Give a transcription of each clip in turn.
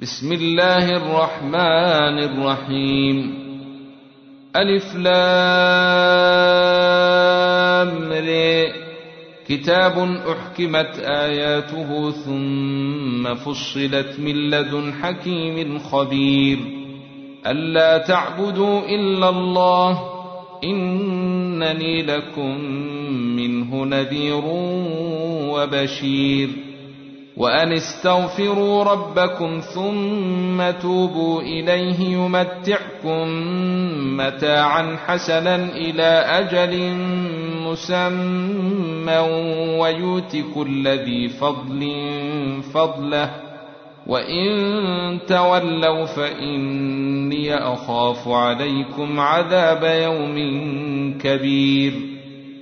بسم الله الرحمن الرحيم. ألف لام كتاب أحكمت آياته ثم فصلت من لدن حكيم خبير. ألا تعبدوا إلا الله إنني لكم منه نذير وبشير. وأن استغفروا ربكم ثم توبوا إليه يمتعكم متاعا حسنا إلى أجل مسمى ويؤت كل ذي فضل فضله وإن تولوا فإني أخاف عليكم عذاب يوم كبير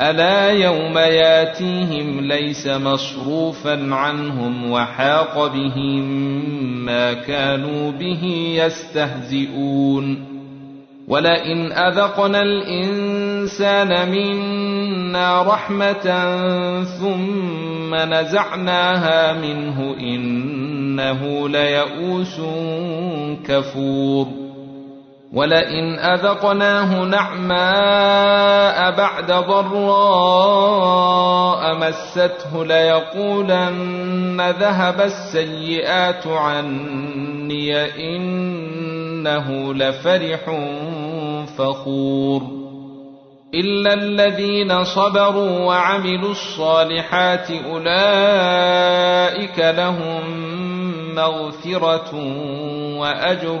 ألا يوم ياتيهم ليس مصروفا عنهم وحاق بهم ما كانوا به يستهزئون. ولئن أذقنا الإنسان منا رحمة ثم نزعناها منه إنه ليئوس كفور. ولئن أذقناه نعماء بعد ضراء مسته ليقولن ذهب السيئات عني إنه لفرح فخور إلا الذين صبروا وعملوا الصالحات أولئك لهم مغفرة وأجر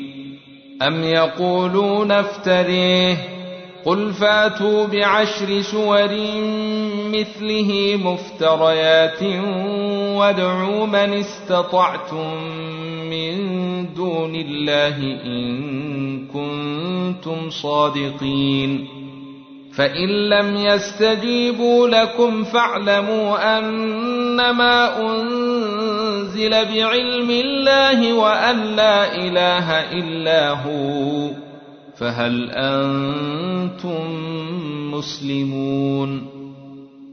أم يقولون افتريه قل فاتوا بعشر سور مثله مفتريات وادعوا من استطعتم من دون الله إن كنتم صادقين فإن لم يستجيبوا لكم فاعلموا أنما أنزل بعلم الله وأن لا إله إلا هو فهل أنتم مسلمون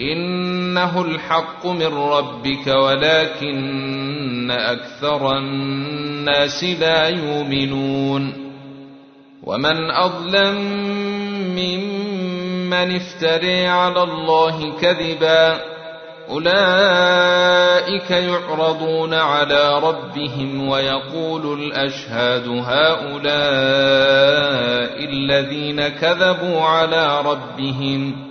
إنه الحق من ربك ولكن أكثر الناس لا يؤمنون ومن أظلم ممن افتري على الله كذبا أولئك يعرضون على ربهم ويقول الأشهاد هؤلاء الذين كذبوا على ربهم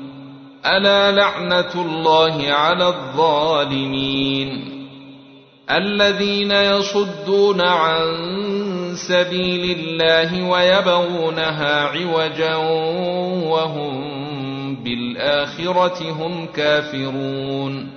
الا لعنه الله على الظالمين الذين يصدون عن سبيل الله ويبغونها عوجا وهم بالاخره هم كافرون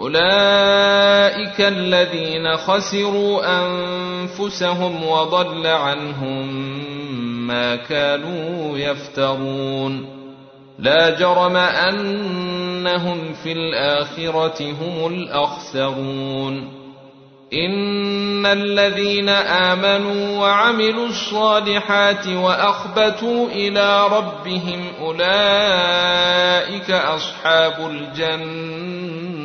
أولئك الذين خسروا أنفسهم وضل عنهم ما كانوا يفترون. لا جرم أنهم في الآخرة هم الأخسرون. إن الذين آمنوا وعملوا الصالحات وأخبتوا إلى ربهم أولئك أصحاب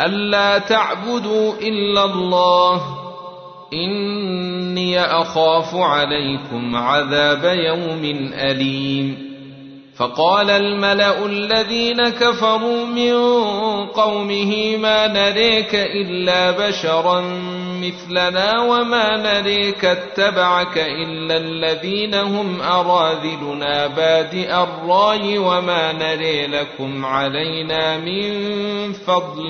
ألا تعبدوا إلا الله. إني أخاف عليكم عذاب يوم أليم. فقال الملأ الذين كفروا من قومه ما نريك إلا بشرا مثلنا وما نريك اتبعك إلا الذين هم أراذلنا بادئ الرأي وما نري لكم علينا من فضل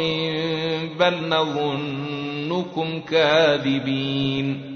بل نظنكم كاذبين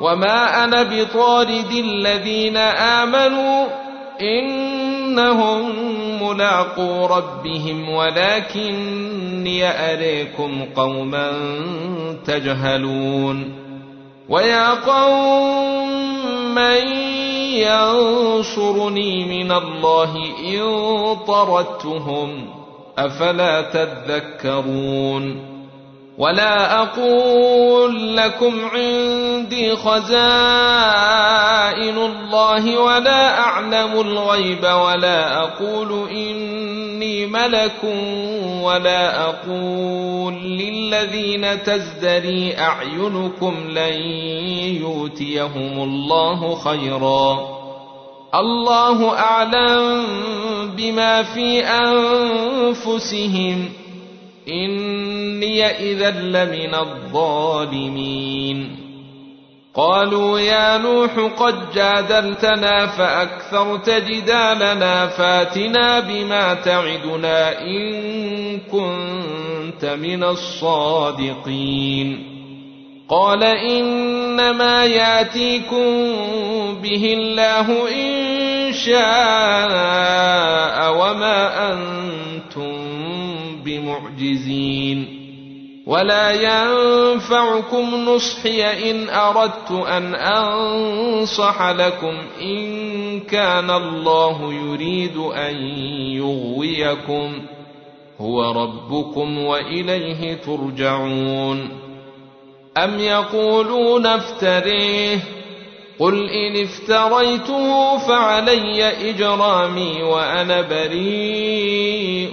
وما أنا بطارد الذين امنوا انهم ملاقو ربهم ولكني اريكم قوما تجهلون ويا قوم من ينصرني من الله ان طردتهم افلا تذكرون ولا أقول لكم عندي خزائن الله ولا أعلم الغيب ولا أقول إني ملك ولا أقول للذين تزدري أعينكم لن يؤتيهم الله خيرا. الله أعلم بما في أنفسهم. إني إذا لمن الظالمين. قالوا يا نوح قد جادلتنا فأكثرت جدالنا فاتنا بما تعدنا إن كنت من الصادقين. قال إنما ياتيكم به الله إن شاء وما أنتم بمعجزين ولا ينفعكم نصحي إن أردت أن أنصح لكم. إن كان الله يريد أن يغويكم. هو ربكم وإليه ترجعون. أم يقولون افتريه. قل إن افتريته فعلي إجرامي وأنا بريء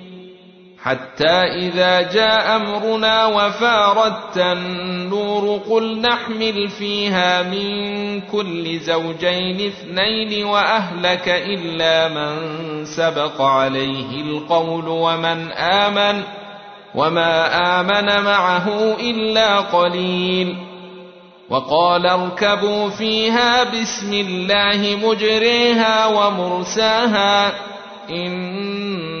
حتى إذا جاء أمرنا وفاردت النور قل نحمل فيها من كل زوجين اثنين وأهلك إلا من سبق عليه القول ومن آمن وما آمن معه إلا قليل. وقال اركبوا فيها بسم الله مجريها ومرساها إن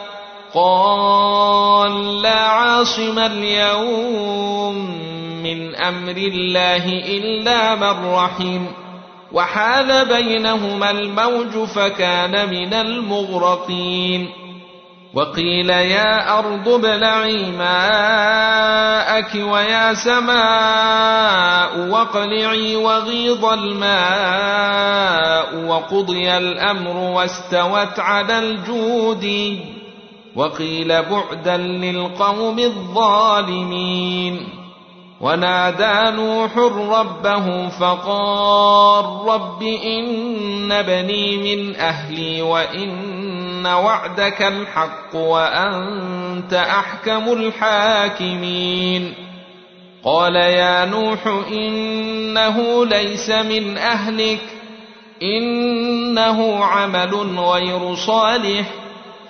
قال لا عاصم اليوم من أمر الله إلا من رحم وحال بينهما الموج فكان من المغرقين وقيل يا أرض ابلعي ماءك ويا سماء واقلعي وغيض الماء وقضي الأمر واستوت على الجود وقيل بعدا للقوم الظالمين. ونادى نوح ربه فقال رب إن بني من أهلي وإن وعدك الحق وأنت أحكم الحاكمين. قال يا نوح إنه ليس من أهلك إنه عمل غير صالح.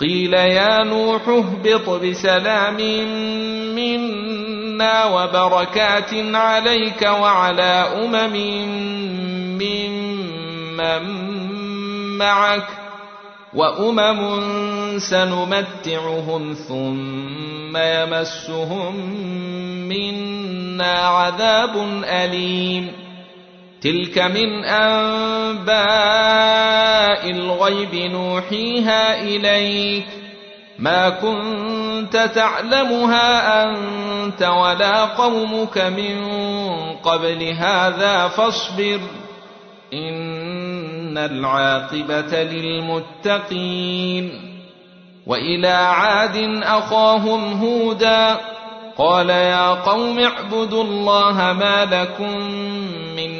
قيل يا نوح اهبط بسلام منا وبركات عليك وعلى أمم ممن معك وأمم سنمتعهم ثم يمسهم منا عذاب أليم تلك من أنباء الغيب نوحيها إليك. ما كنت تعلمها أنت ولا قومك من قبل هذا فاصبر. إن العاقبة للمتقين. وإلى عاد أخاهم هودا قال يا قوم اعبدوا الله ما لكم من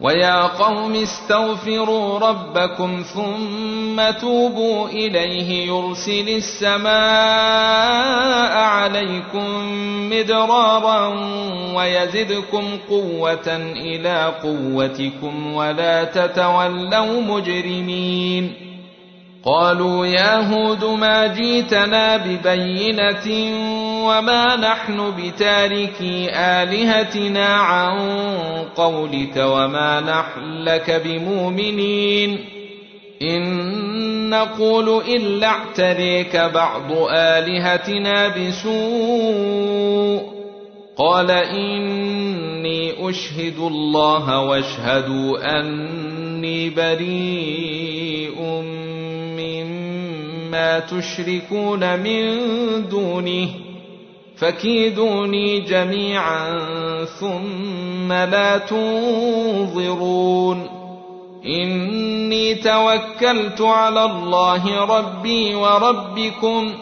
ويا قوم استغفروا ربكم ثم توبوا اليه يرسل السماء عليكم مدرارا ويزدكم قوه إلى قوتكم ولا تتولوا مجرمين قالوا يا هود ما جيتنا ببينه وما نحن بتاركي الهتنا عن قولك وما نحن لك بمؤمنين ان نقول الا اعتريك بعض الهتنا بسوء قال اني اشهد الله واشهدوا اني بريء مما تشركون من دونه فكيدوني جميعا ثم لا تنظرون. إني توكلت على الله ربي وربكم.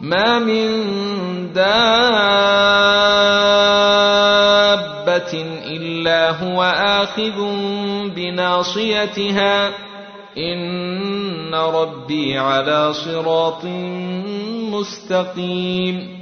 ما من دابة إلا هو آخذ بناصيتها. إن ربي على صراط مستقيم.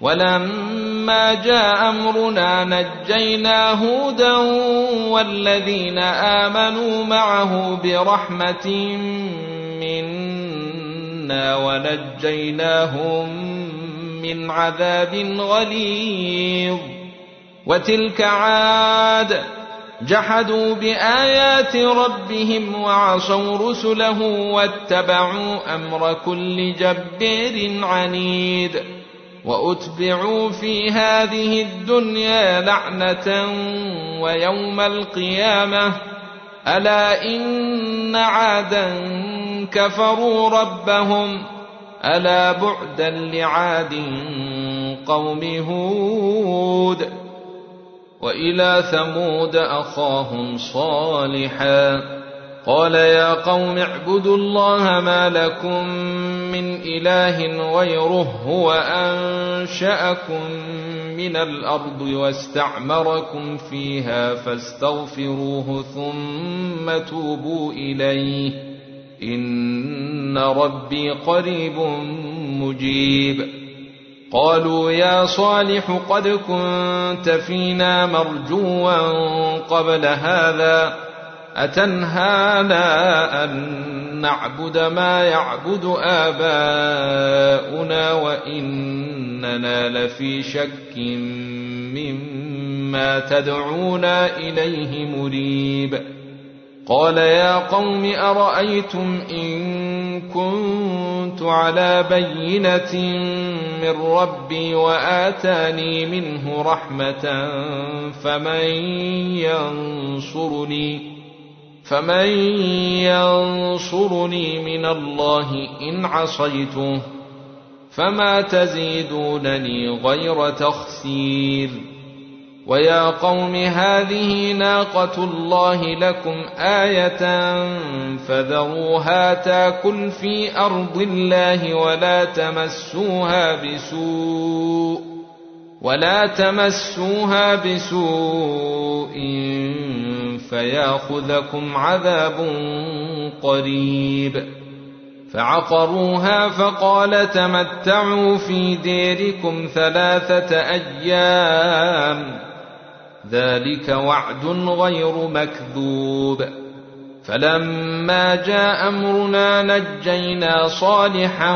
ولما جاء أمرنا نجينا هودا والذين آمنوا معه برحمة منا ونجيناهم من عذاب غليظ. وتلك عاد جحدوا بآيات ربهم وعصوا رسله واتبعوا أمر كل جبار عنيد. وأتبعوا في هذه الدنيا لعنة ويوم القيامة. ألا إن عادا كفروا ربهم. ألا بعدا لعاد قوم هود. وإلى ثمود أخاهم صالحا. قال يا قوم اعبدوا الله ما لكم من إله غيره هو انشاكم من الأرض واستعمركم فيها فاستغفروه ثم توبوا إليه. إن ربي قريب مجيب. قالوا يا صالح قد كنت فينا مرجوا قبل هذا أتنهانا أن نعبد ما يعبد آباؤنا وإننا لفي شك مما تدعونا إليه مريب. قال يا قوم أرأيتم إن كنت على بينة من ربي وآتاني منه رحمة فمن ينصرني؟ فمن ينصرني من الله ان عصيته فما تزيدونني غير تخسير ويا قوم هذه ناقه الله لكم إيه فذروها تاكل في ارض الله ولا تمسوها بسوء ولا تمسوها بسوء فياخذكم عذاب قريب. فعقروها فقال تمتعوا في ديركم ثلاثة أيام. ذلك وعد غير مكذوب. فلما جاء أمرنا نجينا صالحا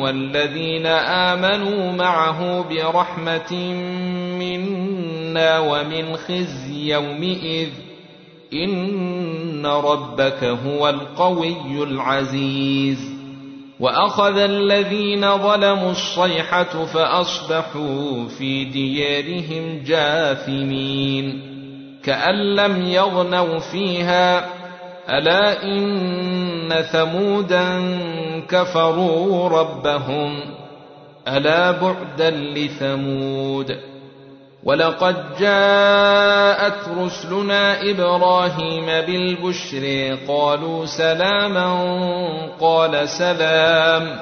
والذين آمنوا معه برحمة منا ومن خزي يومئذ. ان ربك هو القوي العزيز واخذ الذين ظلموا الصيحه فاصبحوا في ديارهم جاثمين كان لم يغنوا فيها الا ان ثمودا كفروا ربهم الا بعدا لثمود ولقد جاءت رسلنا إبراهيم بالبشر قالوا سلاما قال سلام.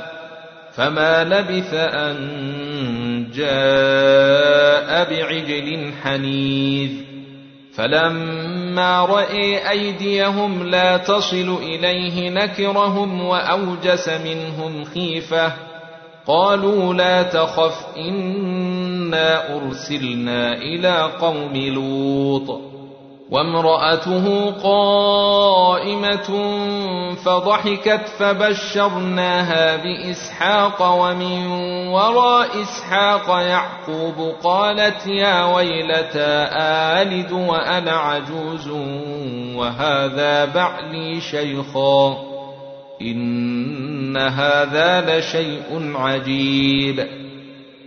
فما لبث أن جاء بعجل حنيذ. فلما راى أيديهم لا تصل إليه نكرهم وأوجس منهم خيفة. قالوا لا تخف انا ارسلنا إلى قوم لوط وامراته قائمه فضحكت فبشرناها باسحاق ومن وراء اسحاق يعقوب قالت يا ويلتى الد وأنا عجوز وهذا بعلي شيخا إن هذا لشيء عجيب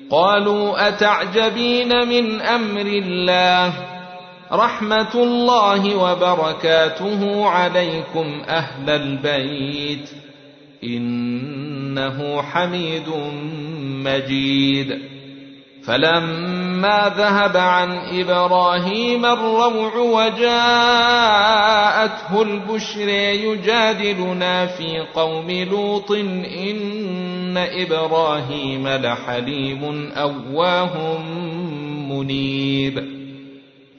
قالوا أتعجبين من أمر الله؟ رحمة الله وبركاته عليكم أهل البيت. إنه حميد مجيد. فلما ذهب عن إبراهيم الروع وجاءته البشر يجادلنا في قوم لوط إن إبراهيم لحليم أواه منيب.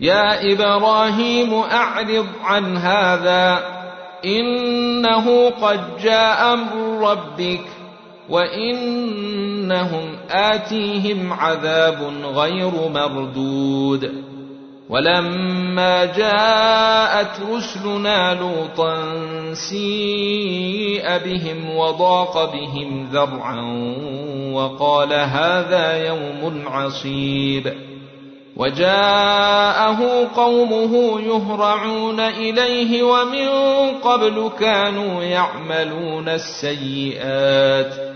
يا إبراهيم أعرض عن هذا إنه قد جاء أمر ربك وانهم اتيهم عذاب غير مردود ولما جاءت رسلنا لوطا سيء بهم وضاق بهم ذرعا وقال هذا يوم عصيب وجاءه قومه يهرعون اليه ومن قبل كانوا يعملون السيئات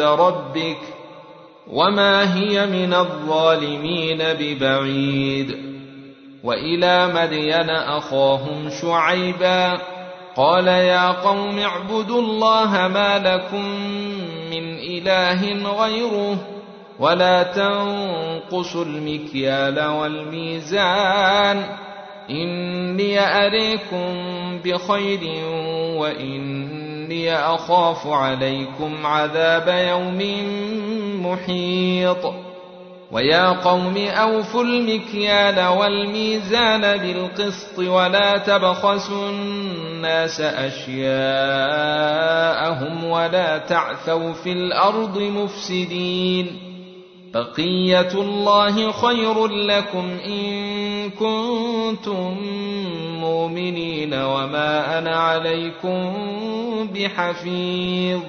ربك وما هي من الظالمين ببعيد. وإلى مدين أخاهم شعيبا قال يا قوم اعبدوا الله ما لكم من إله غيره ولا تنقصوا المكيال والميزان. إني أريكم بخير وإن إني أخاف عليكم عذاب يوم محيط. ويا قوم أوفوا المكيال والميزان بالقسط ولا تبخسوا الناس أشياءهم ولا تعثوا في الأرض مفسدين. بقية الله خير لكم إن كنتم مؤمنين وما أنا عليكم بحفيظ.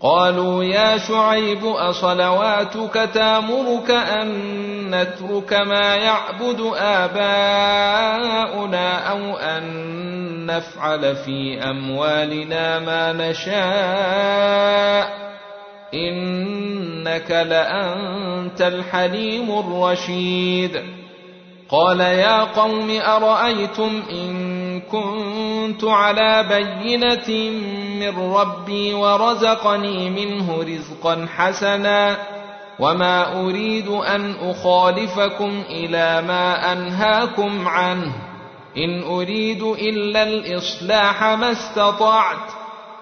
قالوا يا شعيب أصلواتك تأمرك أن نترك ما يعبد آباؤنا أو أن نفعل في أموالنا ما نشاء. إنك لأنت الحليم الرشيد. قال يا قوم أرأيتم إن كنت على بينة من ربي ورزقني منه رزقا حسنا وما أريد أن أخالفكم إلى ما أنهاكم عنه. إن أريد إلا الإصلاح ما استطعت.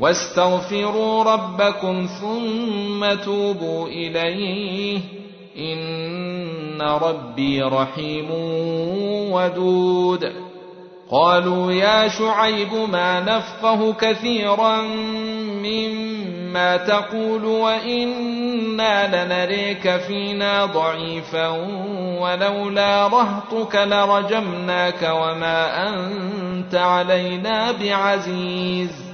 واستغفروا ربكم ثم توبوا إليه. إن ربي رحيم ودود. قالوا يا شعيب ما نفقه كثيرا مما تقول وإنا لنريك فينا ضعيفا ولولا رهطك لرجمناك وما أنت علينا بعزيز.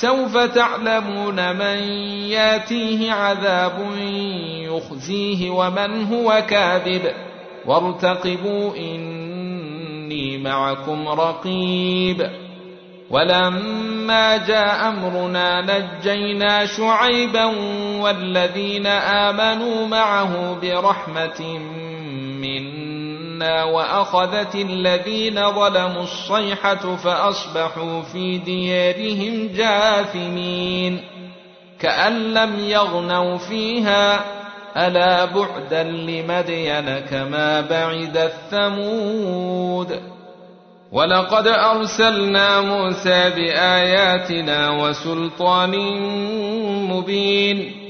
سوف تعلمون من ياتيه عذاب يخزيه ومن هو كاذب. وارتقبوا إني معكم رقيب. ولما جاء أمرنا نجينا شعيبا والذين آمنوا معه برحمة منا. وأخذت الذين ظلموا الصيحة فأصبحوا في ديارهم جاثمين. كأن لم يغنوا فيها ألا بعدا لمدين كما بعد الثمود. ولقد أرسلنا موسى بآياتنا وسلطان مبين.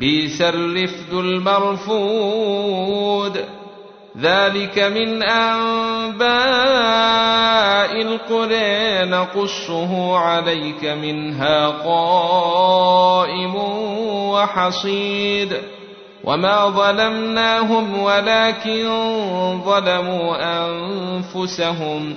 بئس الرفد المرفود ذلك من انباء القرى نقصه عليك منها قائم وحصيد وما ظلمناهم ولكن ظلموا انفسهم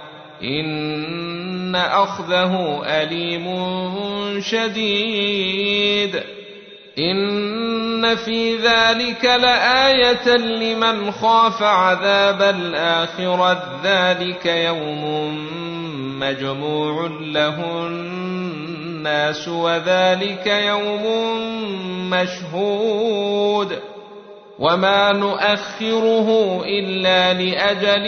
ان اخذه اليم شديد ان في ذلك لايه لمن خاف عذاب الاخره ذلك يوم مجموع له الناس وذلك يوم مشهود وما نؤخره الا لاجل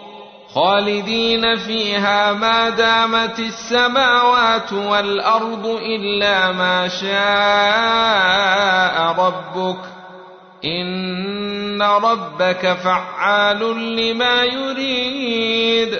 خالدين فيها ما دامت السماوات والأرض إلا ما شاء ربك إن ربك فعال لما يريد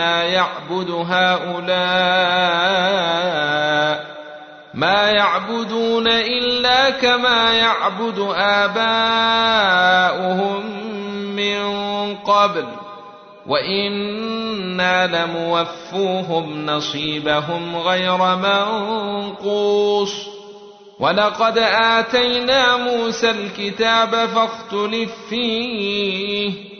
ما يعبد هؤلاء ما يعبدون إلا كما يعبد آباؤهم من قبل وإنا لموفوهم نصيبهم غير منقوص ولقد آتينا موسى الكتاب فاختلف فيه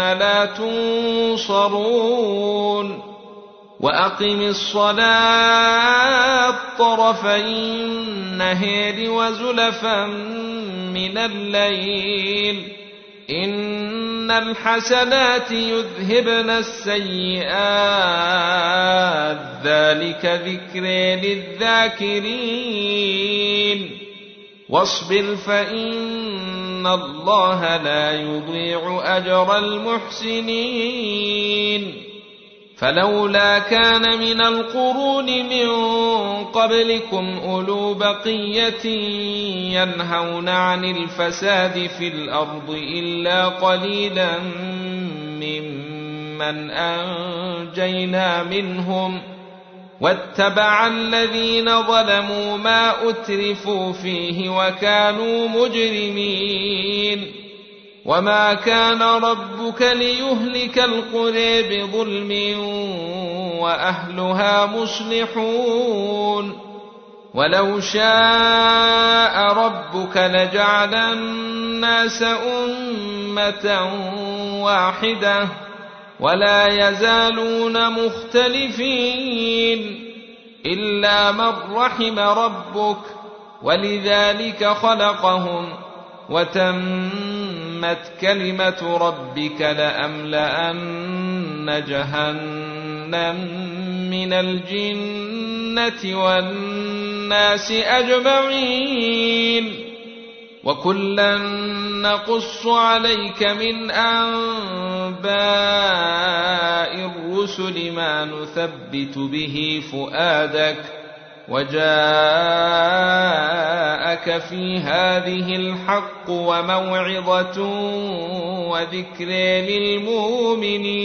لا تنصرون وأقم الصلاة طرفي النهار وزلفا من الليل إن الحسنات يذهبن السيئات. ذلك ذكر للذاكرين. واصبر فإن الله لا يضيع أجر المحسنين. فلولا كان من القرون من قبلكم أولو بقية ينهون عن الفساد في الأرض إلا قليلا ممن أنجينا منهم واتبع الذين ظلموا ما أترفوا فيه وكانوا مجرمين وما كان ربك ليهلك القرى بظلم وأهلها مصلحون ولو شاء ربك لجعل الناس أمة واحدة ولا يزالون مختلفين إلا من رحم ربك ولذلك خلقهم وتمت كلمة ربك لأملأن جهنم من الجنة والناس أجمعين وكلا نقص عليك من انباء الرسل ما نثبت به فؤادك وجاءك في هذه الحق وموعظه وذكر للمؤمنين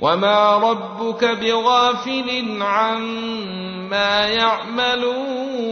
وما ربك بغافل عما يعملون